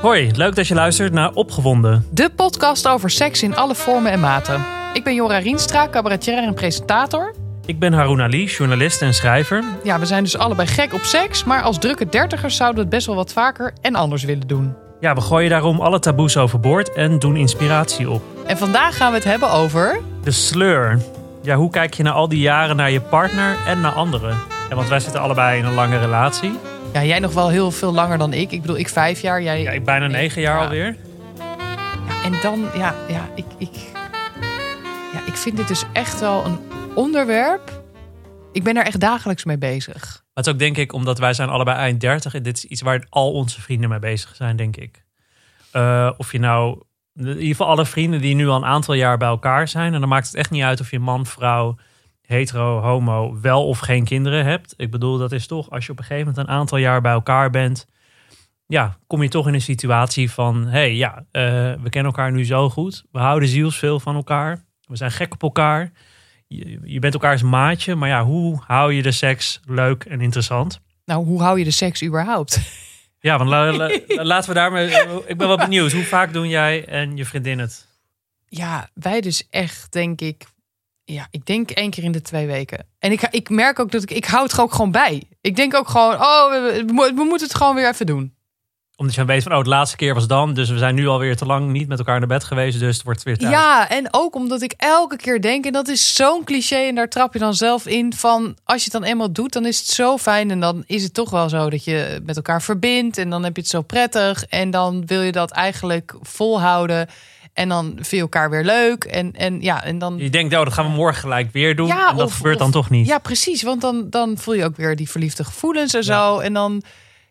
Hoi, leuk dat je luistert naar Opgewonden. De podcast over seks in alle vormen en maten. Ik ben Jora Rienstra, cabaretier en presentator. Ik ben Haroun Ali, journalist en schrijver. Ja, we zijn dus allebei gek op seks, maar als drukke dertigers zouden we het best wel wat vaker en anders willen doen. Ja, we gooien daarom alle taboes overboord en doen inspiratie op. En vandaag gaan we het hebben over. De sleur. Ja, hoe kijk je na al die jaren naar je partner en naar anderen? Want wij zitten allebei in een lange relatie. Ja, jij nog wel heel veel langer dan ik. Ik bedoel, ik vijf jaar, jij. Ja, ik bijna negen jaar Ja. alweer. Ja, en dan, ja, ja, ik, ik, ja, ik vind dit dus echt wel een onderwerp. Ik ben er echt dagelijks mee bezig. Maar het is ook denk ik omdat wij zijn allebei eind 30 en dit is iets waar al onze vrienden mee bezig zijn, denk ik. Eh, of je nou, in ieder geval alle vrienden die nu al een aantal jaar bij elkaar zijn. En dan maakt het echt niet uit of je man, vrouw, hetero, homo, wel of geen kinderen hebt. Ik bedoel, dat is toch, als je op een gegeven moment een aantal jaar bij elkaar bent, ja, kom je toch in een situatie van, hé, hey, ja, eh, we kennen elkaar nu zo goed. We houden zielsveel van elkaar. We zijn gek op elkaar. Je, je bent elkaars maatje, maar ja, hoe hou je de seks leuk en interessant? Nou, hoe hou je de seks überhaupt? Ja, want la- la- la- laten we daarmee. Ik ben wel benieuwd. Hoe vaak doen jij en je vriendin het? Ja, wij dus echt, denk ik. Ja, ik denk één keer in de twee weken. En ik, ik merk ook dat ik, ik hou het er ook gewoon bij. Ik denk ook gewoon, oh, we, we moeten het gewoon weer even doen. Omdat je dan weet van, oh, de laatste keer was dan. Dus we zijn nu alweer te lang niet met elkaar naar bed geweest. Dus het wordt weer tijd. Ja, en ook omdat ik elke keer denk, en dat is zo'n cliché, en daar trap je dan zelf in van, als je het dan eenmaal doet, dan is het zo fijn. En dan is het toch wel zo dat je met elkaar verbindt. En dan heb je het zo prettig. En dan wil je dat eigenlijk volhouden. En dan vind je elkaar weer leuk. En, en ja, en dan Je denkt, oh, dat gaan we morgen gelijk weer doen. Ja, en dat of- gebeurt dan of- toch niet. Ja, precies. Want dan, dan voel je ook weer die verliefde gevoelens en zo. En dan,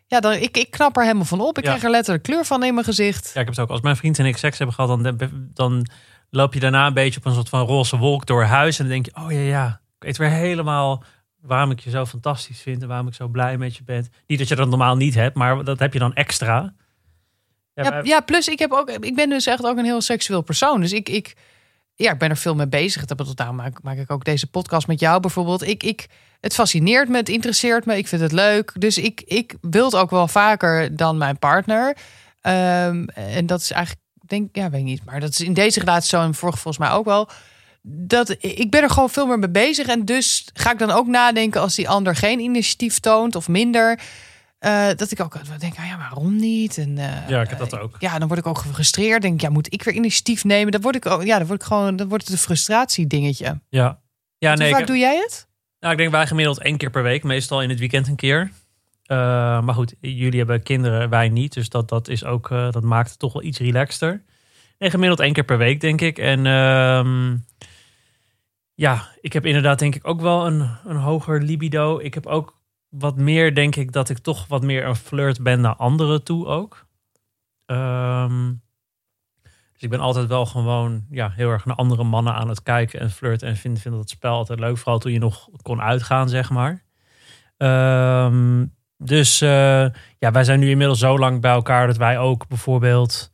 ja, dan ik, ik knap er helemaal van op. Ik Ja. krijg er letterlijk kleur van in mijn gezicht. Ja, ik heb het ook. Als mijn vriend en ik seks hebben gehad, dan, dan loop je daarna een beetje op een soort van roze wolk door huis. En dan denk je, oh ja, ja. Ik weet weer helemaal waarom ik je zo fantastisch vind. En waarom ik zo blij met je ben. Niet dat je dat normaal niet hebt, maar dat heb je dan extra. Ja, Ja, wij- ja, plus ik, heb ook, ik ben dus echt ook een heel seksueel persoon. Dus ik, ik, ja, ik ben er veel mee bezig. Dat bedoel, daarom maak, maak ik ook deze podcast met jou bijvoorbeeld. Ik, ik, het fascineert me, het interesseert me, ik vind het leuk. Dus ik, ik wil het ook wel vaker dan mijn partner. Ehm, en dat is eigenlijk, denk ja, weet ik niet. Maar dat is in deze relatie zo en vorige volgens mij ook wel. Dat ik ben er gewoon veel meer mee bezig. En dus ga ik dan ook nadenken als die ander geen initiatief toont of minder. Eh, dat ik ook denk, ah ja, waarom niet? En, eh, Ja, ik heb dat ook. ja, dan word ik ook gefrustreerd. Denk ik, ja, moet ik weer initiatief nemen? Dan word ik ook, ja, dan word ik gewoon, dan wordt het een frustratie dingetje. Ja, ja nee. vaak doe jij het? Nou, ik denk wij gemiddeld één keer per week. Meestal in het weekend een keer. Eh, maar goed, jullie hebben kinderen, wij niet. Dus dat, dat, is ook, dat maakt het toch wel iets relaxter. Nee, gemiddeld één keer per week, denk ik. En ehm, ja, ik heb inderdaad denk ik ook wel een, een hoger libido. Ik heb ook wat meer, denk ik, dat ik toch wat meer een flirt ben naar anderen toe ook. Ehm, dus ik ben altijd wel gewoon ja, heel erg naar andere mannen aan het kijken en flirten. En vind, vind dat spel altijd leuk. Vooral toen je nog kon uitgaan, zeg maar. Ehm, dus eh, ja, wij zijn nu inmiddels zo lang bij elkaar dat wij ook bijvoorbeeld...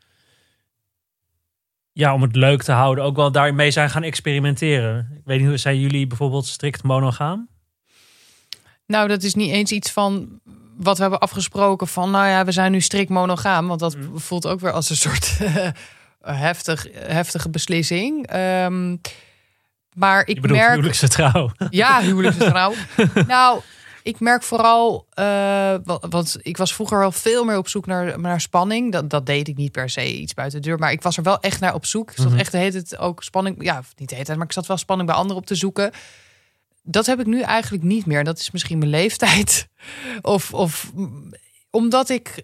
Ja, om het leuk te houden, ook wel daarmee zijn gaan experimenteren. Ik weet niet, hoe zijn jullie bijvoorbeeld strikt monogaam? Nou, dat is niet eens iets van wat we hebben afgesproken van, nou ja, we zijn nu strikt monogaam. Want dat Mhm. voelt ook weer als een soort heftig, heftige beslissing. Ehm, maar ik merk... huwelijkse trouw. Ja, huwelijksgetrouw. nou, ik merk vooral, eh, wa- want ik was vroeger wel veel meer op zoek naar, naar spanning. Dat, dat deed ik niet per se iets buiten de deur, maar ik was er wel echt naar op zoek. Ik zat Mhm. echt de hele tijd ook spanning, ja, niet de hele tijd, maar ik zat wel spanning bij anderen op te zoeken. Dat heb ik nu eigenlijk niet meer. Dat is misschien mijn leeftijd. Of, of omdat ik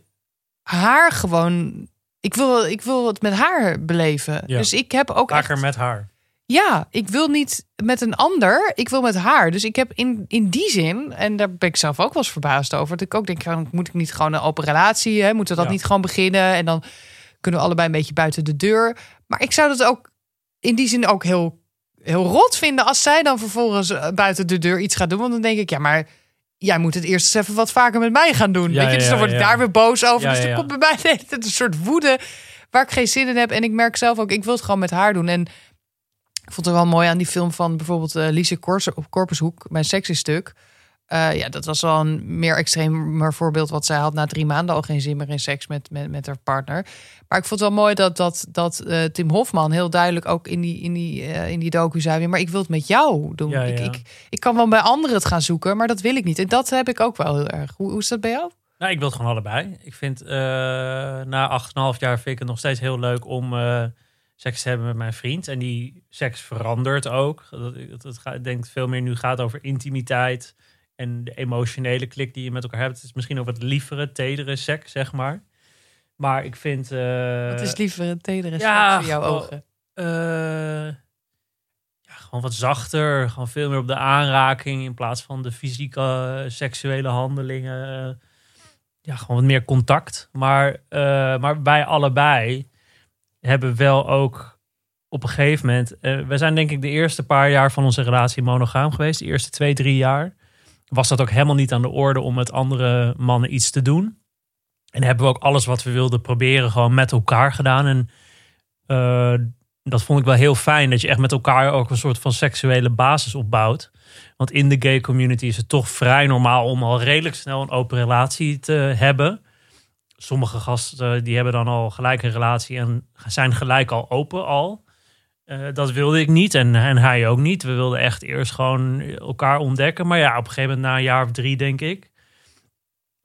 haar gewoon. Ik wil, ik wil het met haar beleven. Ja. Dus ik heb ook echt Vaker met haar. ja, ik wil niet met een ander, ik wil met haar. Dus ik heb in, in die zin, en daar ben ik zelf ook wel eens verbaasd over, dat ik ook denk, ja, moet ik niet gewoon een open relatie, hè? moeten we dat Ja. niet gewoon beginnen en dan kunnen we allebei een beetje buiten de deur. Maar ik zou dat ook in die zin ook heel, heel rot vinden als zij dan vervolgens eh, buiten de deur iets gaat doen, want dan denk ik, ja, maar jij moet het eerst eens even wat vaker met mij gaan doen. Ja, weet je? Dus dan word ik daar weer boos over. Dus ja. komt bij mij tijd een soort woede waar ik geen zin in heb. En ik merk zelf ook, ik wil het gewoon met haar doen. En ik vond het wel mooi aan die film van bijvoorbeeld eh Lise op Korpershoek, mijn sexy stuk. Eh, ja, dat was wel een meer extremer voorbeeld wat zij had na drie maanden al geen zin meer in seks met, met, met haar partner. Maar ik vond het wel mooi dat, dat, dat eh, Tim Hofman heel duidelijk ook in die, in die, eh, in die docu zei: maar ik wil het met jou doen. Ja, Ik, ja. ik, ik kan wel bij anderen het gaan zoeken, maar dat wil ik niet. En dat heb ik ook wel heel erg. Hoe, hoe is dat bij jou? Nou, ik wil het gewoon allebei. Ik vind na 8,5 jaar vind ik het nog steeds heel leuk om seks te hebben met mijn vriend. En die seks verandert ook. Dat, dat, het gaat, ik denk veel meer nu gaat over intimiteit en de emotionele klik die je met elkaar hebt. Het is misschien ook wat lievere, tedere seks, zeg maar. Maar ik vind... eh, Wat is liever een tedere ja, seks in jouw gewoon- ogen? eh, ja, gewoon wat zachter. Gewoon veel meer op de aanraking in plaats van de fysieke seksuele handelingen. Eh, ja, gewoon wat meer contact. Maar, maar wij allebei hebben wel ook op een gegeven moment... we zijn denk ik de eerste paar jaar van onze relatie monogaam geweest. De eerste twee, drie jaar. Was dat ook helemaal niet aan de orde om met andere mannen iets te doen. En hebben we ook alles wat we wilden proberen gewoon met elkaar gedaan. En eh, dat vond ik wel heel fijn. Dat je echt met elkaar ook een soort van seksuele basis opbouwt. Want in de gay community is het toch vrij normaal om al redelijk snel een open relatie te hebben. Sommige gasten eh, die hebben dan al gelijk een relatie en zijn gelijk al open al. Eh, dat wilde ik niet en, en hij ook niet. We wilden echt eerst gewoon elkaar ontdekken. Maar ja, op een gegeven moment na een jaar of drie denk ik...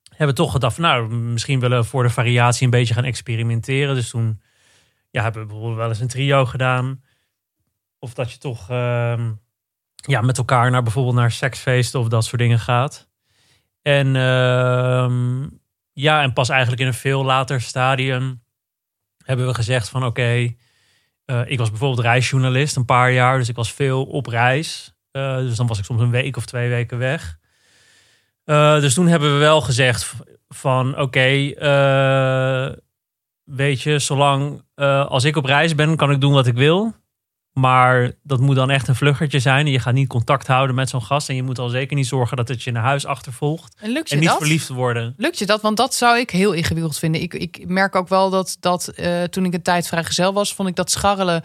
hebben we toch gedacht nou, misschien willen we voor de variatie een beetje gaan experimenteren. Dus toen ja, hebben we bijvoorbeeld wel eens een trio gedaan. Of dat je toch ehm, ja, met elkaar naar bijvoorbeeld naar seksfeesten of dat soort dingen gaat. En ehm, ja, en pas eigenlijk in een veel later stadium hebben we gezegd van oké, eh, ik was bijvoorbeeld reisjournalist een paar jaar, dus ik was veel op reis. Eh, dus dan was ik soms een week of twee weken weg. Eh, dus toen hebben we wel gezegd van oké, weet je, zolang als ik op reis ben, kan ik doen wat ik wil. Maar dat moet dan echt een vluggertje zijn. En je gaat niet contact houden met zo'n gast. En je moet al zeker niet zorgen dat het je naar huis achtervolgt. En lukt je En niet dat? verliefd worden. Lukt je dat? Want dat zou ik heel ingewikkeld vinden. Ik, ik merk ook wel dat, dat eh, toen ik een tijd vrijgezel was, vond ik dat scharrelen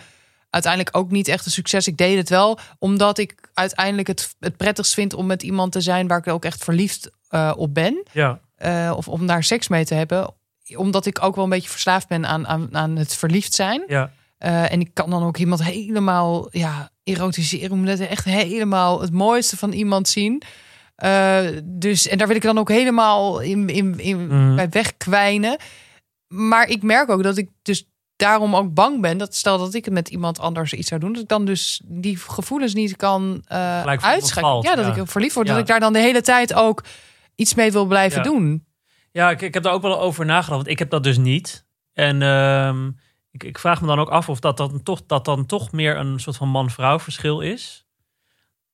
uiteindelijk ook niet echt een succes. Ik deed het wel, omdat ik uiteindelijk het, het prettigst vind om met iemand te zijn waar ik ook echt verliefd eh, op ben. Ja, Eh, of om daar seks mee te hebben. Omdat ik ook wel een beetje verslaafd ben aan, aan, aan het verliefd zijn. ja. Eh, en ik kan dan ook iemand helemaal ja, erotiseren. Om net echt helemaal het mooiste van iemand zien. Eh, dus, en daar wil ik dan ook helemaal in, in, in, Mhm. bij wegkwijnen. Maar ik merk ook dat ik dus daarom ook bang ben. Dat stel dat ik het met iemand anders iets zou doen. Dat ik dan dus die gevoelens niet kan eh voor iemand uitschakelen. Ja, dat ja. ik verliefd word. Ja. Dat ik daar dan de hele tijd ook iets mee wil blijven Ja. doen. Ja, ik, ik heb daar ook wel over nagedacht. Want ik heb dat dus niet. En ehm, ik, ik vraag me dan ook af of dat dan, toch, dat dan toch meer een soort van man-vrouw verschil is.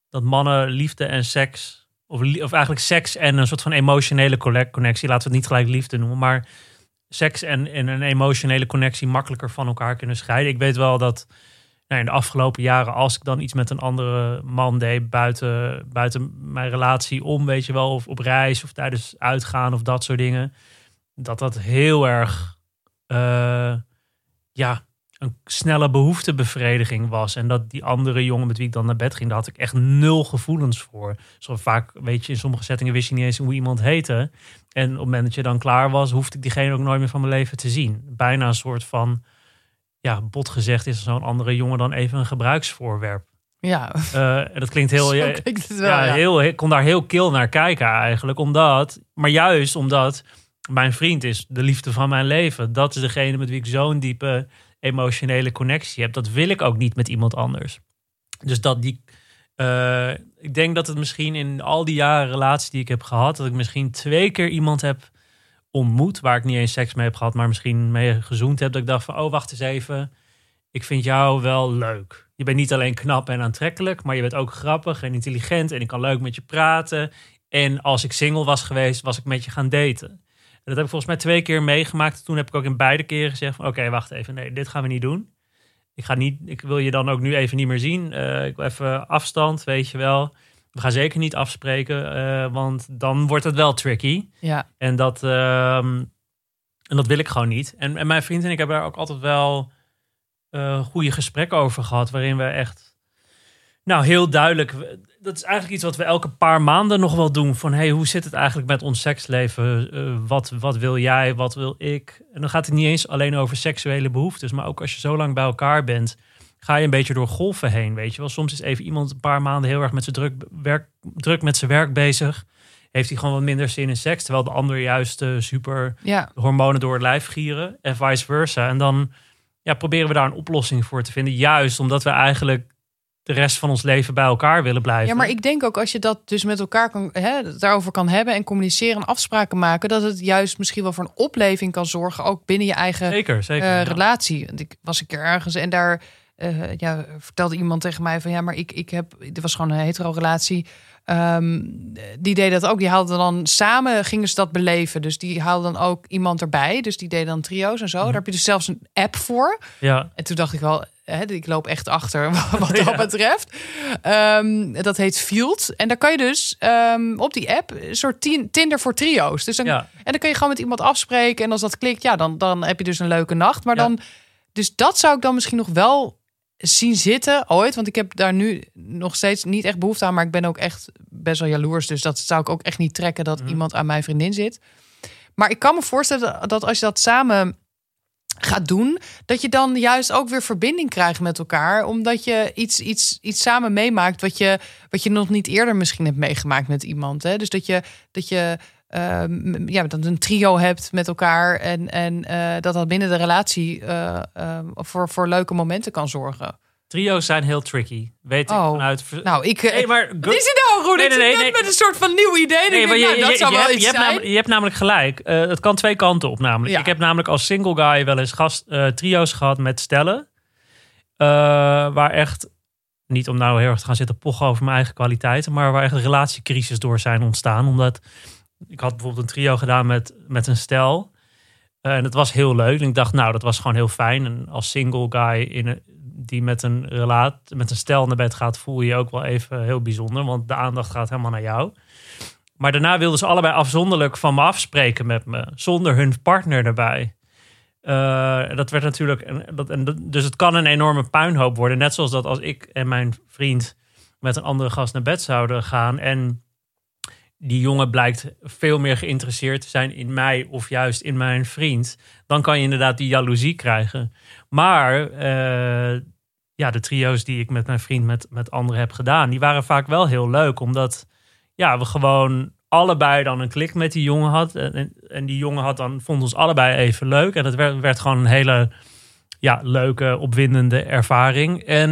Dat mannen liefde en seks... Of, of eigenlijk seks en een soort van emotionele connectie. Laten we het niet gelijk liefde noemen. Maar seks en, en een emotionele connectie makkelijker van elkaar kunnen scheiden. Ik weet wel dat nou, in de afgelopen jaren... als ik dan iets met een andere man deed... buiten, buiten mijn relatie om, weet je wel... of op reis of tijdens uitgaan of dat soort dingen... dat dat heel erg... eh, ja, een snelle behoeftebevrediging was. En dat die andere jongen met wie ik dan naar bed ging... daar had ik echt nul gevoelens voor. Zo vaak, weet je, in sommige settingen wist je niet eens hoe iemand heette... En op het moment dat je dan klaar was, hoefde ik diegene ook nooit meer van mijn leven te zien. Bijna een soort van, ja, bot gezegd is zo'n andere jongen dan even een gebruiksvoorwerp. Ja, Eh, en dat klinkt heel, zo ja, wel. ja, ja. heel, ik kon daar heel kil naar kijken eigenlijk. Omdat, maar juist omdat mijn vriend is de liefde van mijn leven. Dat is degene met wie ik zo'n diepe emotionele connectie heb. Dat wil ik ook niet met iemand anders. Dus dat die. eh, ik denk dat het misschien in al die jaren relatie die ik heb gehad, dat ik misschien twee keer iemand heb ontmoet waar ik niet eens seks mee heb gehad, maar misschien mee gezoend heb. Dat ik dacht van, oh wacht eens even, ik vind jou wel leuk. Je bent niet alleen knap en aantrekkelijk, maar je bent ook grappig en intelligent en ik kan leuk met je praten. En als ik single was geweest, was ik met je gaan daten. Dat heb ik volgens mij twee keer meegemaakt. Toen heb ik ook in beide keren gezegd van oké, wacht even, nee, dit gaan we niet doen. Ik, ga niet, ik wil je dan ook nu even niet meer zien. Eh, ik wil even afstand, weet je wel. We gaan zeker niet afspreken, eh, want dan wordt het wel tricky. ja. En dat, ehm, en dat wil ik gewoon niet. En, en mijn vriend en ik hebben daar ook altijd wel eh, goede gesprekken over gehad. Waarin we echt Nou, heel duidelijk. Dat is eigenlijk iets wat we elke paar maanden nog wel doen. Van hey, hoe zit het eigenlijk met ons seksleven? Uh, wat, wat wil jij? Wat wil ik? En dan gaat het niet eens alleen over seksuele behoeftes. Maar ook als je zo lang bij elkaar bent, ga je een beetje door golven heen. Weet je wel, soms is even iemand een paar maanden heel erg met zijn druk, werk, druk met zijn werk bezig. Heeft hij gewoon wat minder zin in seks. Terwijl de ander juist uh, super ja. hormonen door het lijf gieren. En vice versa. En dan ja, proberen we daar een oplossing voor te vinden. Juist omdat we eigenlijk de rest van ons leven bij elkaar willen blijven. Ja, maar ik denk ook als je dat dus met elkaar kan, hè, daarover kan hebben en communiceren en afspraken maken, dat het juist misschien wel voor een opleving kan zorgen, ook binnen je eigen zeker, zeker, uh, relatie. Want ik was een keer ergens en daar uh, ja, vertelde iemand tegen mij van ja, maar ik, ik heb, dit was gewoon een hetero relatie. Um, die deed dat ook. Die haalden dan samen, gingen ze dat beleven. Dus die haalden dan ook iemand erbij. Dus die deden dan trio's en zo. Mm. Daar heb je dus zelfs een app voor. Ja. En toen dacht ik wel, hè, ik loop echt achter wat dat ja. betreft. Um, dat heet Field. En daar kan je dus um, op die app een soort Tinder voor trio's. Dus dan, ja. En dan kun je gewoon met iemand afspreken. En als dat klikt, ja, dan, dan heb je dus een leuke nacht. Maar dan, dus dat zou ik dan misschien nog wel zien zitten ooit. Want ik heb daar nu nog steeds niet echt behoefte aan. Maar ik ben ook echt best wel jaloers. Dus dat zou ik ook echt niet trekken dat Mhm. iemand aan mijn vriendin zit. Maar ik kan me voorstellen dat als je dat samen gaat doen, dat je dan juist ook weer verbinding krijgt met elkaar. Omdat je iets, iets, iets samen meemaakt wat je, wat je nog niet eerder misschien hebt meegemaakt met iemand. Hè? Dus dat je, dat je um, ja, dat een trio hebt met elkaar en, en uh, dat dat binnen de relatie uh, uh, voor, voor leuke momenten kan zorgen. Trio's zijn heel tricky. Weet ik oh. vanuit. Nou, ik. Nee, maar. Wat is het nou, Roel? Nee, nee, nee, nee, met een soort van nieuw idee. Nee, maar je, nou, dat je, zou je, wel iets hebt zijn. je hebt namelijk gelijk. Uh, het kan twee kanten op. Namelijk. Ja. Ik heb namelijk als single guy wel eens gast, uh, trio's gehad met stellen. Uh, waar echt. Niet om nou heel erg te gaan zitten pochen over mijn eigen kwaliteiten. Maar waar echt relatiecrisis door zijn ontstaan. Omdat ik had bijvoorbeeld een trio gedaan met, met een stel. En het was heel leuk. En ik dacht, nou, dat was gewoon heel fijn. En als single guy in een, die met een relaat, met een stel naar bed gaat, voel je je ook wel even heel bijzonder. Want de aandacht gaat helemaal naar jou. Maar daarna wilden ze allebei afzonderlijk van me afspreken met me. Zonder hun partner erbij. Uh, dat werd natuurlijk. Dat, en dus het kan een enorme puinhoop worden. Net zoals dat als ik en mijn vriend met een andere gast naar bed zouden gaan. En die jongen blijkt veel meer geïnteresseerd te zijn in mij of juist in mijn vriend, dan kan je inderdaad die jaloezie krijgen. Maar uh, ja, de trio's die ik met mijn vriend met, met anderen heb gedaan, die waren vaak wel heel leuk, omdat ja, we gewoon allebei dan een klik met die jongen had. En, die jongen had dan, vond ons allebei even leuk. En het werd, werd gewoon een hele ja, leuke, opwindende ervaring. En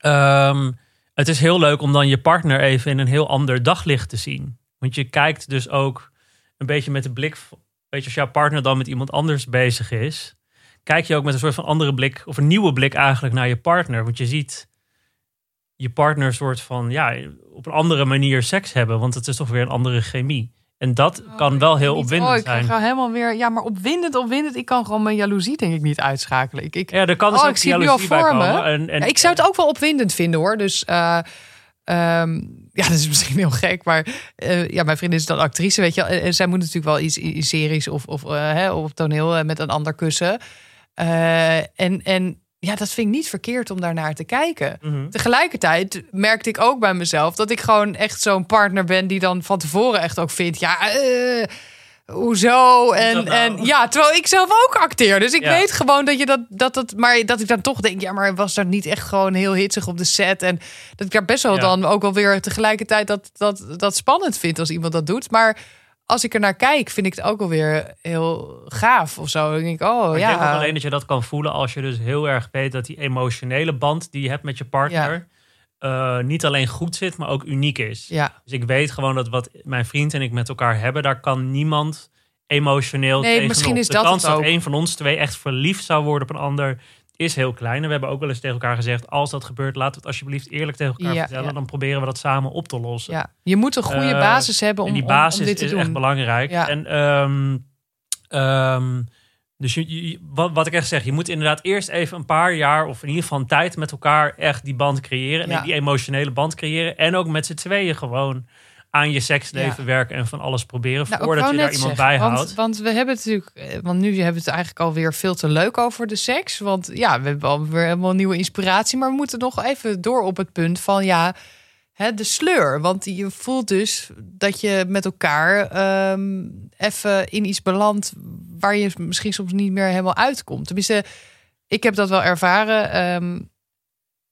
um, het is heel leuk om dan je partner even in een heel ander daglicht te zien. Want je kijkt dus ook een beetje met de blik. Weet je, als jouw partner dan met iemand anders bezig is, kijk je ook met een soort van andere blik, of een nieuwe blik eigenlijk naar je partner. Want je ziet je partner soort van, ja, op een andere manier seks hebben. Want het is toch weer een andere chemie. En dat oh, kan wel heel opwindend oh, ik zijn. Ik ga helemaal weer, ja, maar opwindend, opwindend. Ik kan gewoon mijn jaloezie denk ik niet uitschakelen. Ik, ik, ja, er kan dus oh, ook ik zie nu al voor me. En, en, ja, ik zou het ook wel opwindend vinden hoor. Dus uh, um, ja, dat is misschien heel gek, maar uh, ja, mijn vriendin is dan actrice, weet je. En zij moet natuurlijk wel iets in series of, of uh, hè, op toneel met een ander kussen. en, en ja, dat vind ik niet verkeerd om daarnaar te kijken. Mhm. Tegelijkertijd merkte ik ook bij mezelf dat ik gewoon echt zo'n partner ben die dan van tevoren echt ook vindt, ja, uh, hoezo? En, nou? en ja, terwijl ik zelf ook acteer. Dus ik Ja. weet gewoon dat je dat, dat, dat, maar dat ik dan toch denk, ja, maar was dat niet echt gewoon heel hitsig op de set? En dat ik daar best wel Ja. dan ook wel weer tegelijkertijd dat, dat, dat spannend vind als iemand dat doet. Maar als ik er naar kijk, vind ik het ook alweer heel gaaf of zo. Dan denk ik, oh Maar ja. Ik denk ook alleen dat je dat kan voelen als je dus heel erg weet dat die emotionele band die je hebt met je partner eh, niet alleen goed zit, maar ook uniek is. Ja. Dus ik weet gewoon dat wat mijn vriend en ik met elkaar hebben, daar kan niemand emotioneel Nee, tegenop. misschien is de dat kans dat een van ons twee echt verliefd zou worden op een ander is heel klein. En we hebben ook wel eens tegen elkaar gezegd, als dat gebeurt, laten we het alsjeblieft eerlijk tegen elkaar Ja, vertellen. ja. Dan proberen we dat samen op te lossen. ja. Je moet een goede Eh, basis hebben om, en die basis om, dit te is doen. echt belangrijk. Ja. En ehm, ehm, dus je, je- wat, wat ik echt zeg, je moet inderdaad eerst even een paar jaar of in ieder geval een tijd met elkaar echt die band creëren. En die emotionele band creëren. En ook met z'n tweeën gewoon aan je seksleven werken en van alles proberen Nou, voordat je daar iemand bij houdt. Want, want we hebben het natuurlijk, eh, want nu hebben we het eigenlijk alweer veel te leuk over de seks. Want ja, we hebben alweer helemaal nieuwe inspiratie. Maar we moeten nog even door op het punt van ja, hè, de sleur. Want je voelt dus dat je met elkaar ehm, even in iets belandt waar je misschien soms niet meer helemaal uitkomt. Tenminste, ik heb dat wel ervaren. Ehm,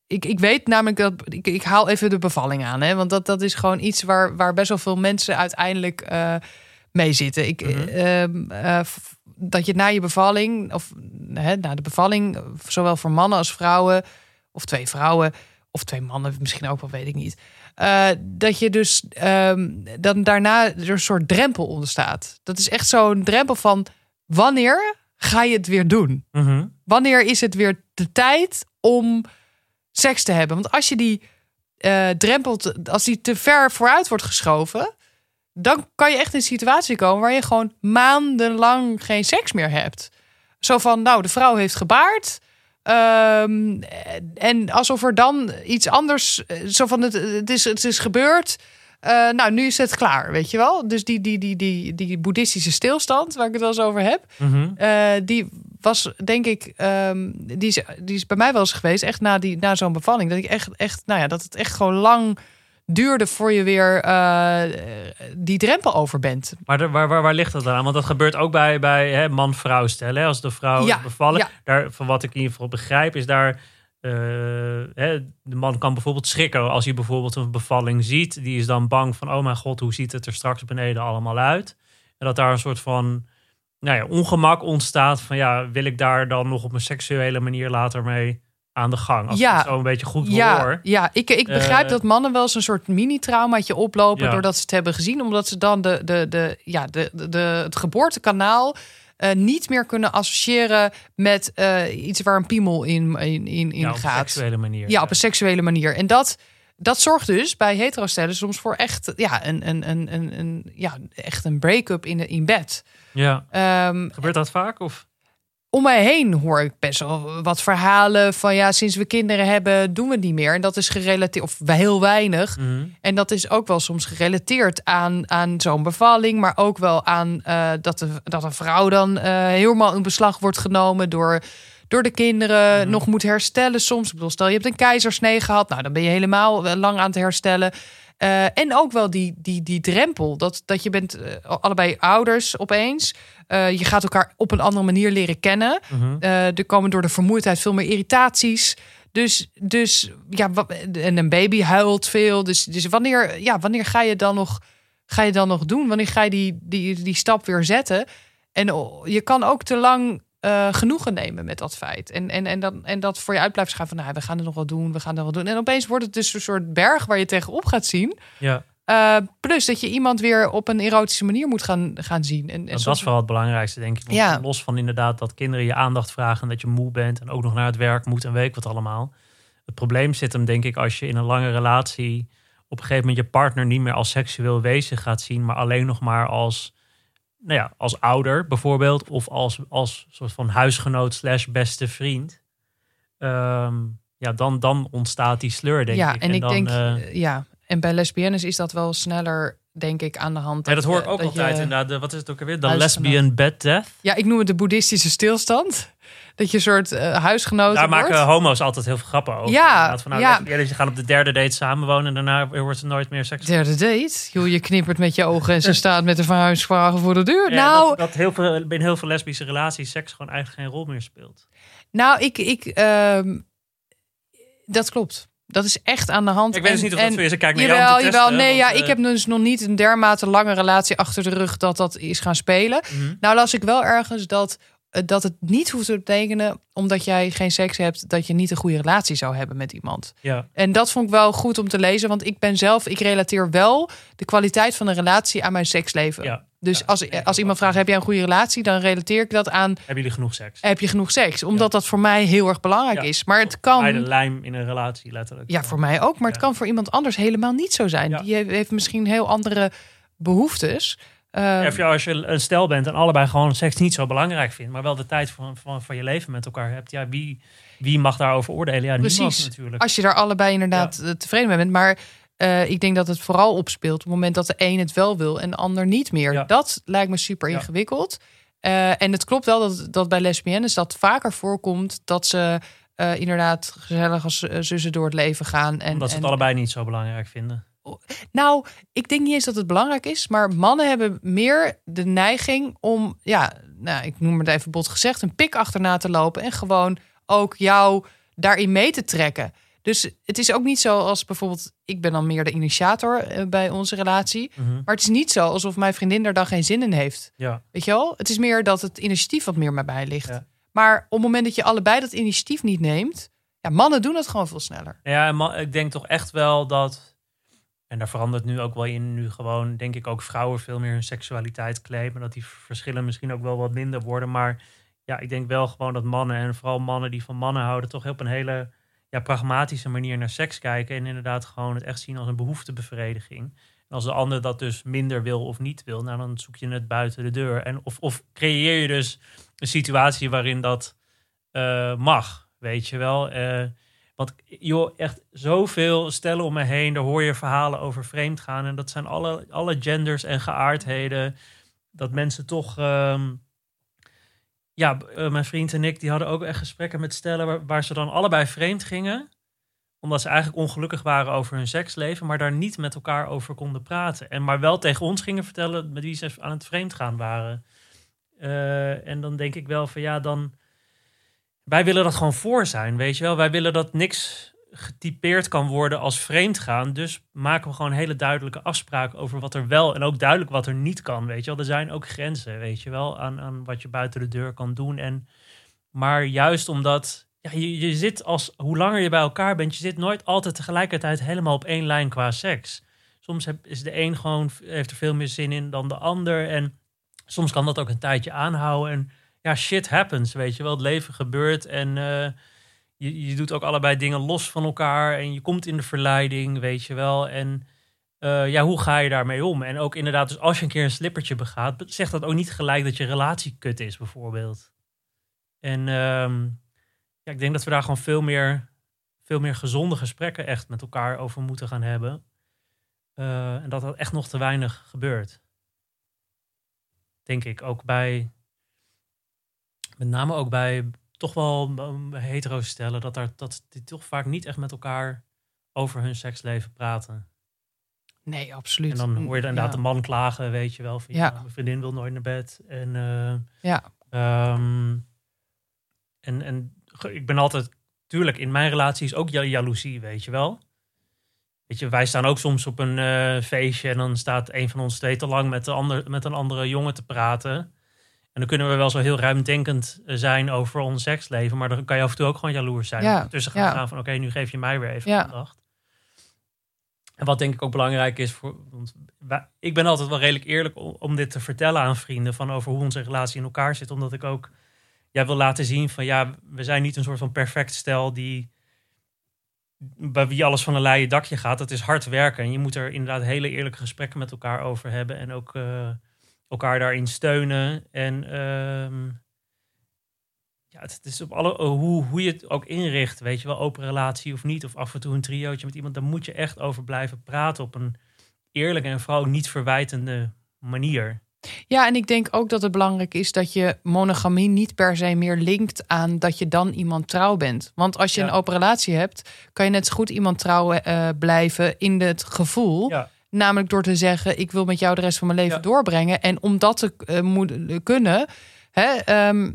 ik, ik weet namelijk dat. Ik, ik haal even de bevalling aan. Hè, want dat, dat is gewoon iets waar, waar best wel veel mensen uiteindelijk eh, mee zitten. Ik, Mhm. ehm, eh, dat je na je bevalling, of hè, na de bevalling, zowel voor mannen als vrouwen, of twee vrouwen, of twee mannen, misschien ook wel, weet ik niet. eh, dat je dus ehm, dan daarna er een soort drempel ontstaat. Dat is echt zo'n drempel van wanneer ga je het weer doen? Mhm. wanneer is het weer de tijd om seks te hebben? Want als je die eh, drempel, te- als die te ver vooruit wordt geschoven, dan kan je echt in een situatie komen waar je gewoon maandenlang geen seks meer hebt. Zo van, nou, de vrouw heeft gebaard. ehm, en alsof er dan iets anders, eh, zo van het, het, is, het is gebeurd. Eh, nou, nu is het klaar, weet je wel. Dus die, die, die, die, die boeddhistische stilstand, waar ik het wel eens over heb. Mhm. Die was, denk ik, ehm, die, is, die is bij mij wel eens geweest, echt na, die, na zo'n bevalling. Dat ik echt, echt, nou ja, dat het echt gewoon lang duurde voor je weer eh, die drempel over bent. Maar de- waar, waar, waar ligt dat dan aan? Want dat gebeurt ook bij, bij man-vrouw stellen. Als de vrouw Ja, bevallen. ja. Daar, van wat ik in ieder geval begrijp, is daar. eh, hè, de man kan bijvoorbeeld schrikken als hij bijvoorbeeld een bevalling ziet. Die is dan bang van: oh mijn god, hoe ziet het er straks beneden allemaal uit? En dat daar een soort van nou ja, ongemak ontstaat. Van ja, wil ik daar dan nog op een seksuele manier later mee aan de gang? Als Ja. ik het zo een beetje goed Ja, hoor. ja ik, ik begrijp Eh, dat mannen wel eens een soort mini-traumaatje oplopen Ja. doordat ze het hebben gezien, omdat ze dan de, de, de, ja, de, de, de, het geboortekanaal eh, niet meer kunnen associëren met eh, iets waar een piemel in, in, in, in Ja, op een gaat. seksuele manier. Ja, op een seksuele manier. En dat, dat zorgt dus bij hetero-stellen soms voor echt, ja, een, een, een, een, een, ja, echt een break-up in, in bed. Ja. Ehm, Gebeurt dat vaak? Of? om mij heen hoor ik best wel wat verhalen van ja, sinds we kinderen hebben, doen we het niet meer. En dat is gerelateerd, of heel weinig. Mhm. En dat is ook wel soms gerelateerd aan, aan zo'n bevalling, maar ook wel aan eh, dat, de, dat een vrouw dan eh, helemaal in beslag wordt genomen door, door de kinderen, Mhm. nog moet herstellen soms. Ik bedoel, stel je hebt een keizersnee gehad, nou dan ben je helemaal eh, lang aan het herstellen. Eh, en ook wel die, die, die drempel, dat, dat je bent eh, allebei ouders opeens. Eh, je gaat elkaar op een andere manier leren kennen. Mhm. Er komen door de vermoeidheid veel meer irritaties. Dus, dus ja, en een baby huilt veel. Dus, dus wanneer, ja, wanneer ga je dan nog, ga je dan nog doen? Wanneer ga je die, die, die stap weer zetten? En je kan ook te lang eh, genoegen nemen met dat feit. En, en, en, dan, en dat voor je uit blijft schuiven van, nou, we gaan het nog wel doen, we gaan het wel doen. En opeens wordt het dus een soort berg waar je tegenop gaat zien. Ja. Eh, plus dat je iemand weer op een erotische manier moet gaan, gaan zien. En, en Dat, soms- dat is vooral het belangrijkste, denk ik. Ja. Los van inderdaad dat kinderen je aandacht vragen... en dat je moe bent en ook nog naar het werk moet en weet wat allemaal. Het probleem zit hem, denk ik, als je in een lange relatie... op een gegeven moment je partner niet meer als seksueel wezen gaat zien... maar alleen nog maar als, nou ja, als ouder bijvoorbeeld... of als, als soort van huisgenoot slash beste vriend. Ehm, ja, dan, dan ontstaat die sleur, denk ja, ik. en, ik dan, denk, eh, ja, en bij lesbiennes is dat wel sneller, denk ik, aan de hand. ja, dat hoor ik je- ook dat altijd je- inderdaad. De, wat is het ook alweer? De lesbian bed death. Ja, ik noem het de boeddhistische stilstand. Dat je een soort eh huisgenoten Daar wordt. maken homo's altijd heel veel grappen over. Ja, Van, nou, ja. lesbiennes, die gaan op de derde date samenwonen en daarna wordt er nooit meer seks. Derde date. Joh, je knippert met je ogen en ze staat met de verhuisvragen voor de deur. Ja, nou, dat, dat heel veel, in heel veel lesbische relaties seks gewoon eigenlijk geen rol meer speelt. nou, ik, ik ehm, dat klopt. Dat is echt aan de hand. Ik weet dus niet of dat en- zo is. Ik kijk naar Jawel, jou jawel. Nee, want, ja, ik eh, heb dus nog niet een dermate lange relatie achter de rug dat dat is gaan spelen. mhm. Nou las ik wel ergens dat, eh, dat het niet hoeft te betekenen... omdat jij geen seks hebt, dat je niet een goede relatie zou hebben met iemand. Ja, En dat vond ik wel goed om te lezen, want ik ben zelf... ik relateer wel de kwaliteit van een relatie aan mijn seksleven. ja. Dus Ja, als, als iemand vraagt, heb jij een goede relatie? Dan relateer ik dat aan, Hebben jullie genoeg seks? heb je genoeg seks? Omdat Ja. dat voor mij heel erg belangrijk Ja. is. Maar het Bij de kan... lijm in een relatie, letterlijk. Ja, voor mij ook. Maar het kan voor iemand anders helemaal niet zo zijn. Die heeft, misschien heel andere behoeftes. Eh, Of ja, als je een stel bent en allebei gewoon seks niet zo belangrijk vindt, maar wel de tijd van, van, van je leven met elkaar hebt. Ja, wie, wie mag daarover oordelen? Ja, niemand Precies. natuurlijk. Als je daar allebei inderdaad tevreden mee bent. Maar eh, ik denk dat het vooral opspeelt op het moment dat de een het wel wil en de ander niet meer. Ja. Dat lijkt me super Ja. ingewikkeld. Eh, en het klopt wel dat, dat bij lesbiennes dat vaker voorkomt dat ze eh, inderdaad gezellig als zussen door het leven gaan. En, Omdat ze het en- allebei niet zo belangrijk vinden. Nou, ik denk niet eens dat het belangrijk is, maar mannen hebben meer de neiging om, ja, nou, ik noem het even bot gezegd, een pik achterna te lopen en gewoon ook jou daarin mee te trekken. Dus het is ook niet zo als bijvoorbeeld, ik ben dan meer de initiator eh, bij onze relatie, Mhm. maar het is niet zo alsof mijn vriendin er dan geen zin in heeft. Ja. Weet je wel? Het is meer dat het initiatief wat meer mij bij ligt. Ja. Maar op het moment dat je allebei dat initiatief niet neemt, ja, mannen doen het gewoon veel sneller. Ja, ik denk toch echt wel dat. En daar verandert nu ook wel in. Nu gewoon, denk ik, ook vrouwen veel meer hun seksualiteit claimen. Dat die verschillen misschien ook wel wat minder worden. Maar ja, ik denk wel gewoon dat mannen, en vooral mannen die van mannen houden, toch op een hele ja, pragmatische manier naar seks kijken. En inderdaad gewoon het echt zien als een behoeftebevrediging. En als de ander dat dus minder wil of niet wil, nou dan zoek je het buiten de deur. En of, of creëer je dus een situatie waarin dat eh, mag. Weet je wel. Eh, want joh, echt zoveel stellen om me heen. Daar hoor je verhalen over vreemd gaan. En dat zijn alle, alle genders en geaardheden. Dat mensen toch. ehm, ja, eh, mijn vriend en ik die hadden ook echt gesprekken met stellen waar, ze dan allebei vreemd gingen. Omdat ze eigenlijk ongelukkig waren over hun seksleven, maar daar niet met elkaar over konden praten. En maar wel tegen ons gingen vertellen met wie ze aan het vreemd gaan waren. Eh, en dan denk ik wel van ja, dan. Wij willen dat gewoon voor zijn, weet je wel. Wij willen dat niks getypeerd kan worden als vreemd gaan. Dus maken we gewoon hele duidelijke afspraken over wat er wel en ook duidelijk wat er niet kan, weet je wel. Er zijn ook grenzen, weet je wel, aan, aan wat je buiten de deur kan doen. En, maar juist omdat ja, je, je zit als, hoe langer je bij elkaar bent, je zit nooit altijd tegelijkertijd helemaal op één lijn qua seks. Soms is de een gewoon, heeft er veel meer zin in dan de ander. En soms kan dat ook een tijdje aanhouden. En ja, shit happens, weet je wel. Het leven gebeurt en eh, je, je doet ook allebei dingen los van elkaar. En je komt in de verleiding, weet je wel. En eh, ja, hoe ga je daarmee om? En ook inderdaad, dus als je een keer een slippertje begaat, zegt dat ook niet gelijk dat je relatie kut is, bijvoorbeeld. En ehm, ja, ik denk dat we daar gewoon veel meer, veel meer gezonde gesprekken echt met elkaar over moeten gaan hebben. Eh, en dat dat echt nog te weinig gebeurt. Denk ik ook bij, met name ook bij toch wel um, hetero stellen, dat, daar, dat die toch vaak niet echt met elkaar over hun seksleven praten. Nee, absoluut. En dan hoor je inderdaad Ja. de man klagen, weet je wel. Van, ja. Mijn vriendin wil nooit naar bed. En, eh, Ja. ehm, en, en ik ben altijd, tuurlijk, in mijn relatie is ook ja- jaloezie, weet je wel. Weet je, wij staan ook soms op een eh, feestje en dan staat een van ons twee te lang met, de ander, met een andere jongen te praten. En dan kunnen we wel zo heel ruimdenkend eh, zijn over ons seksleven, maar dan kan je af en toe ook gewoon jaloers zijn. Ja, Tussen gaan ja. gaan van, oké, nu geef je mij weer even Ja. aandacht. En wat denk ik ook belangrijk is voor. Want wij- ik ben altijd wel redelijk eerlijk om, om dit te vertellen aan vrienden. Van over hoe onze relatie in elkaar zit. Omdat ik ook ja, wil laten zien van ja, we zijn niet een soort van perfect stel die. bij wie alles van een leien dakje gaat. Het is hard werken. En je moet er inderdaad hele eerlijke gesprekken met elkaar over hebben. En ook eh, elkaar daarin steunen. En ehm, ja, het, het is op alle, hoe, hoe je het ook inricht. Weet je wel, open relatie of niet. Of af en toe een triootje met iemand. Daar moet je echt over blijven praten. Op een eerlijke en vooral niet verwijtende manier. Ja, en ik denk ook dat het belangrijk is dat je monogamie niet per se meer linkt aan dat je dan iemand trouw bent. Want als je Ja. een open relatie hebt, kan je net zo goed iemand trouw eh, blijven in het gevoel. Ja. Namelijk door te zeggen, ik wil met jou de rest van mijn leven Ja. doorbrengen. En om dat te eh, moet- kunnen, hè, ehm,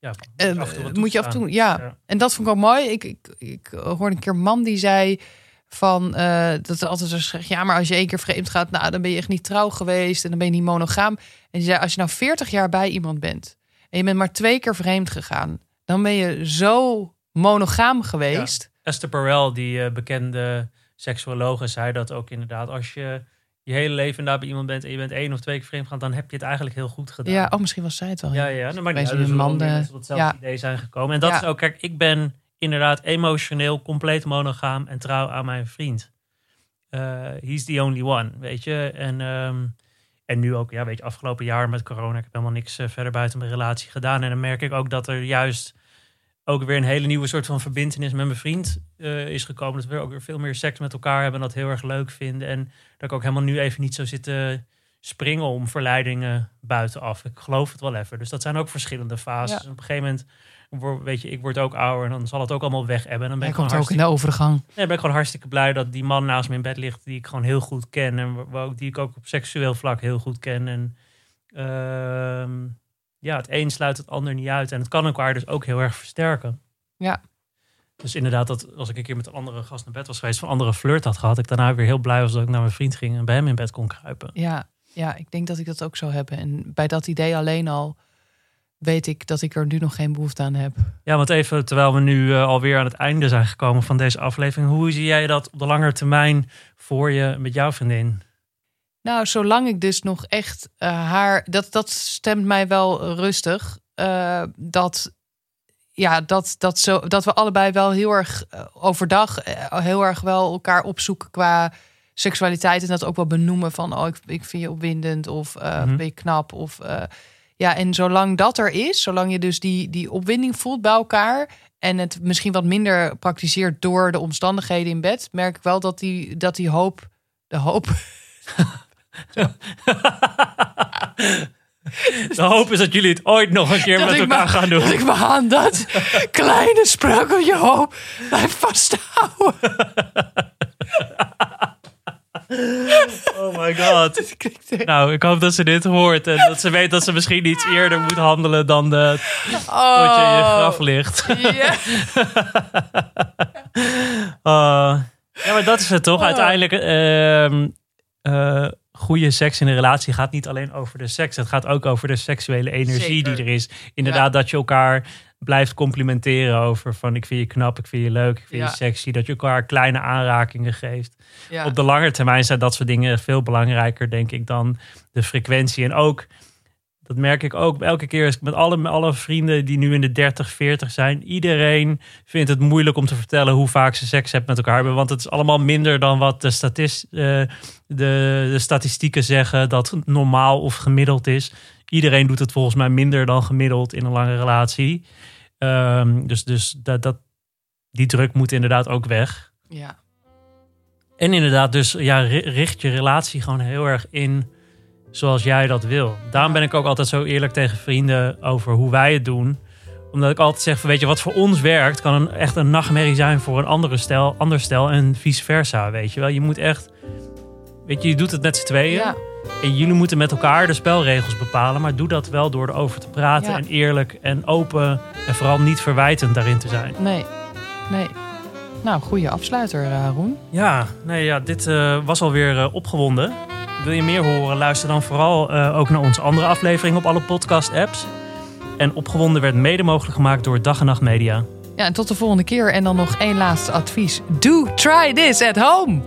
Ja, eh, wat moet je af en toe, ja. Ja. En dat vond ik ook mooi. Ik, ik, ik hoorde een keer een man die zei van eh, dat er altijd zo zegt, ja, maar als je één keer vreemd gaat, nou, dan ben je echt niet trouw geweest en dan ben je niet monogaam. En zei, als je nou 40 jaar bij iemand bent en je bent maar twee keer vreemd gegaan, dan ben je zo monogaam geweest. Esther Perel, die eh, bekende seksuologe, zei dat ook inderdaad. Als je je hele leven inderdaad bij iemand bent en je bent één of twee keer vreemd gaan, dan heb je het eigenlijk heel goed gedaan. Ja, oh, misschien was zij het wel. Ja, ja. Nou, maar niet uit. Man, eh, mensen tot hetzelfde ja. idee zijn gekomen. En dat Ja. is ook, kijk, ik ben inderdaad emotioneel compleet monogaam en trouw aan mijn vriend. Eh he's the only one, weet je. En, ehm, en nu ook, ja, weet je, afgelopen jaar met corona, ik heb helemaal niks eh, verder buiten mijn relatie gedaan. En dan merk ik ook dat er juist ook weer een hele nieuwe soort van verbindenis met mijn vriend eh, is gekomen. Dat we ook weer veel meer seks met elkaar hebben en dat heel erg leuk vinden. En dat ik ook helemaal nu even niet zo zit te springen om verleidingen buitenaf. Ik geloof het wel even. Dus dat zijn ook verschillende fases. Ja. Op een gegeven moment, word- weet je, ik word ook ouder en dan zal het ook allemaal weg hebben. En dan ben ik, gewoon komt ook in hartstikke, de overgang. nee, ben ik gewoon hartstikke blij dat die man naast me in bed ligt die ik gewoon heel goed ken. En die ik ook op seksueel vlak heel goed ken. En ehm, ja, het een sluit het ander niet uit. En het kan elkaar dus ook heel erg versterken. Ja. Dus inderdaad, dat als ik een keer met een andere gast naar bed was geweest, van een andere flirt had gehad, ik daarna weer heel blij was dat ik naar mijn vriend ging en bij hem in bed kon kruipen. Ja, ja, ik denk dat ik dat ook zou hebben. En bij dat idee alleen al weet ik dat ik er nu nog geen behoefte aan heb. Ja, want even terwijl we nu eh, alweer aan het einde zijn gekomen van deze aflevering, hoe zie jij dat op de lange termijn voor je met jouw vriendin? Nou, zolang ik dus nog echt eh, haar. Dat, dat stemt mij wel rustig. eh, dat, ja, dat, dat, zo, dat we allebei wel heel erg eh, overdag. heel erg wel elkaar opzoeken qua seksualiteit. En dat ook wel benoemen van. Oh, ik, ik vind je opwindend. Of Mhm. ben je knap. Of. ja, en zolang dat er is, zolang je dus die, die opwinding voelt bij elkaar. En het misschien wat minder praktiseert door de omstandigheden in bed, merk ik wel dat die, dat die hoop. De hoop De hoop is dat jullie het ooit nog een keer dat met elkaar gaan Dat doen. ik me aan dat kleine spreukeltje hoop blijf vasthouden. Oh my god. Nou, ik hoop dat ze dit hoort en dat ze weet dat ze misschien iets eerder moet handelen dan de, tot je in je graf ligt. Oh, Ja. Uh, ja, maar dat is het toch? Uiteindelijk, ehm eh, goede seks in een relatie gaat niet alleen over de seks. Het gaat ook over de seksuele energie Zeker. die er is. Inderdaad, dat je elkaar blijft complimenteren over van ik vind je knap, ik vind je leuk, ik vind Ja. je sexy. Dat je elkaar kleine aanrakingen geeft. Ja. Op de lange termijn zijn dat soort dingen veel belangrijker, denk ik, dan de frequentie. En ook, dat merk ik ook elke keer als ik met alle, met alle vrienden die nu in de 30, 40 zijn. Iedereen vindt het moeilijk om te vertellen hoe vaak ze seks hebben met elkaar hebben. Want het is allemaal minder dan wat de, statist, eh, de, de statistieken zeggen dat normaal of gemiddeld is. Iedereen doet het volgens mij minder dan gemiddeld in een lange relatie. Ehm, dus dus dat, dat, die druk moet inderdaad ook weg. ja. En inderdaad, dus ja, ri- richt je relatie gewoon heel erg in zoals jij dat wil. Daarom ben ik ook altijd zo eerlijk tegen vrienden over hoe wij het doen. Omdat ik altijd zeg, weet je, wat voor ons werkt, kan een, echt een nachtmerrie zijn voor een andere stel, ander stel en vice versa, weet je wel. Je moet echt, weet je, je doet het met z'n tweeën. ja. En jullie moeten met elkaar de spelregels bepalen, maar doe dat wel door erover te praten Ja. en eerlijk en open en vooral niet verwijtend daarin te zijn. Nee. Nee. Nou, goede afsluiter, eh, Roen. Ja, nee, ja, dit eh, was alweer eh, opgewonden. Wil je meer horen? Luister dan vooral eh, ook naar onze andere aflevering op alle podcast-apps. En opgewonden werd mede mogelijk gemaakt door Dag en Nacht Media. Ja, en tot de volgende keer. En dan nog één laatste advies. Do try this at home.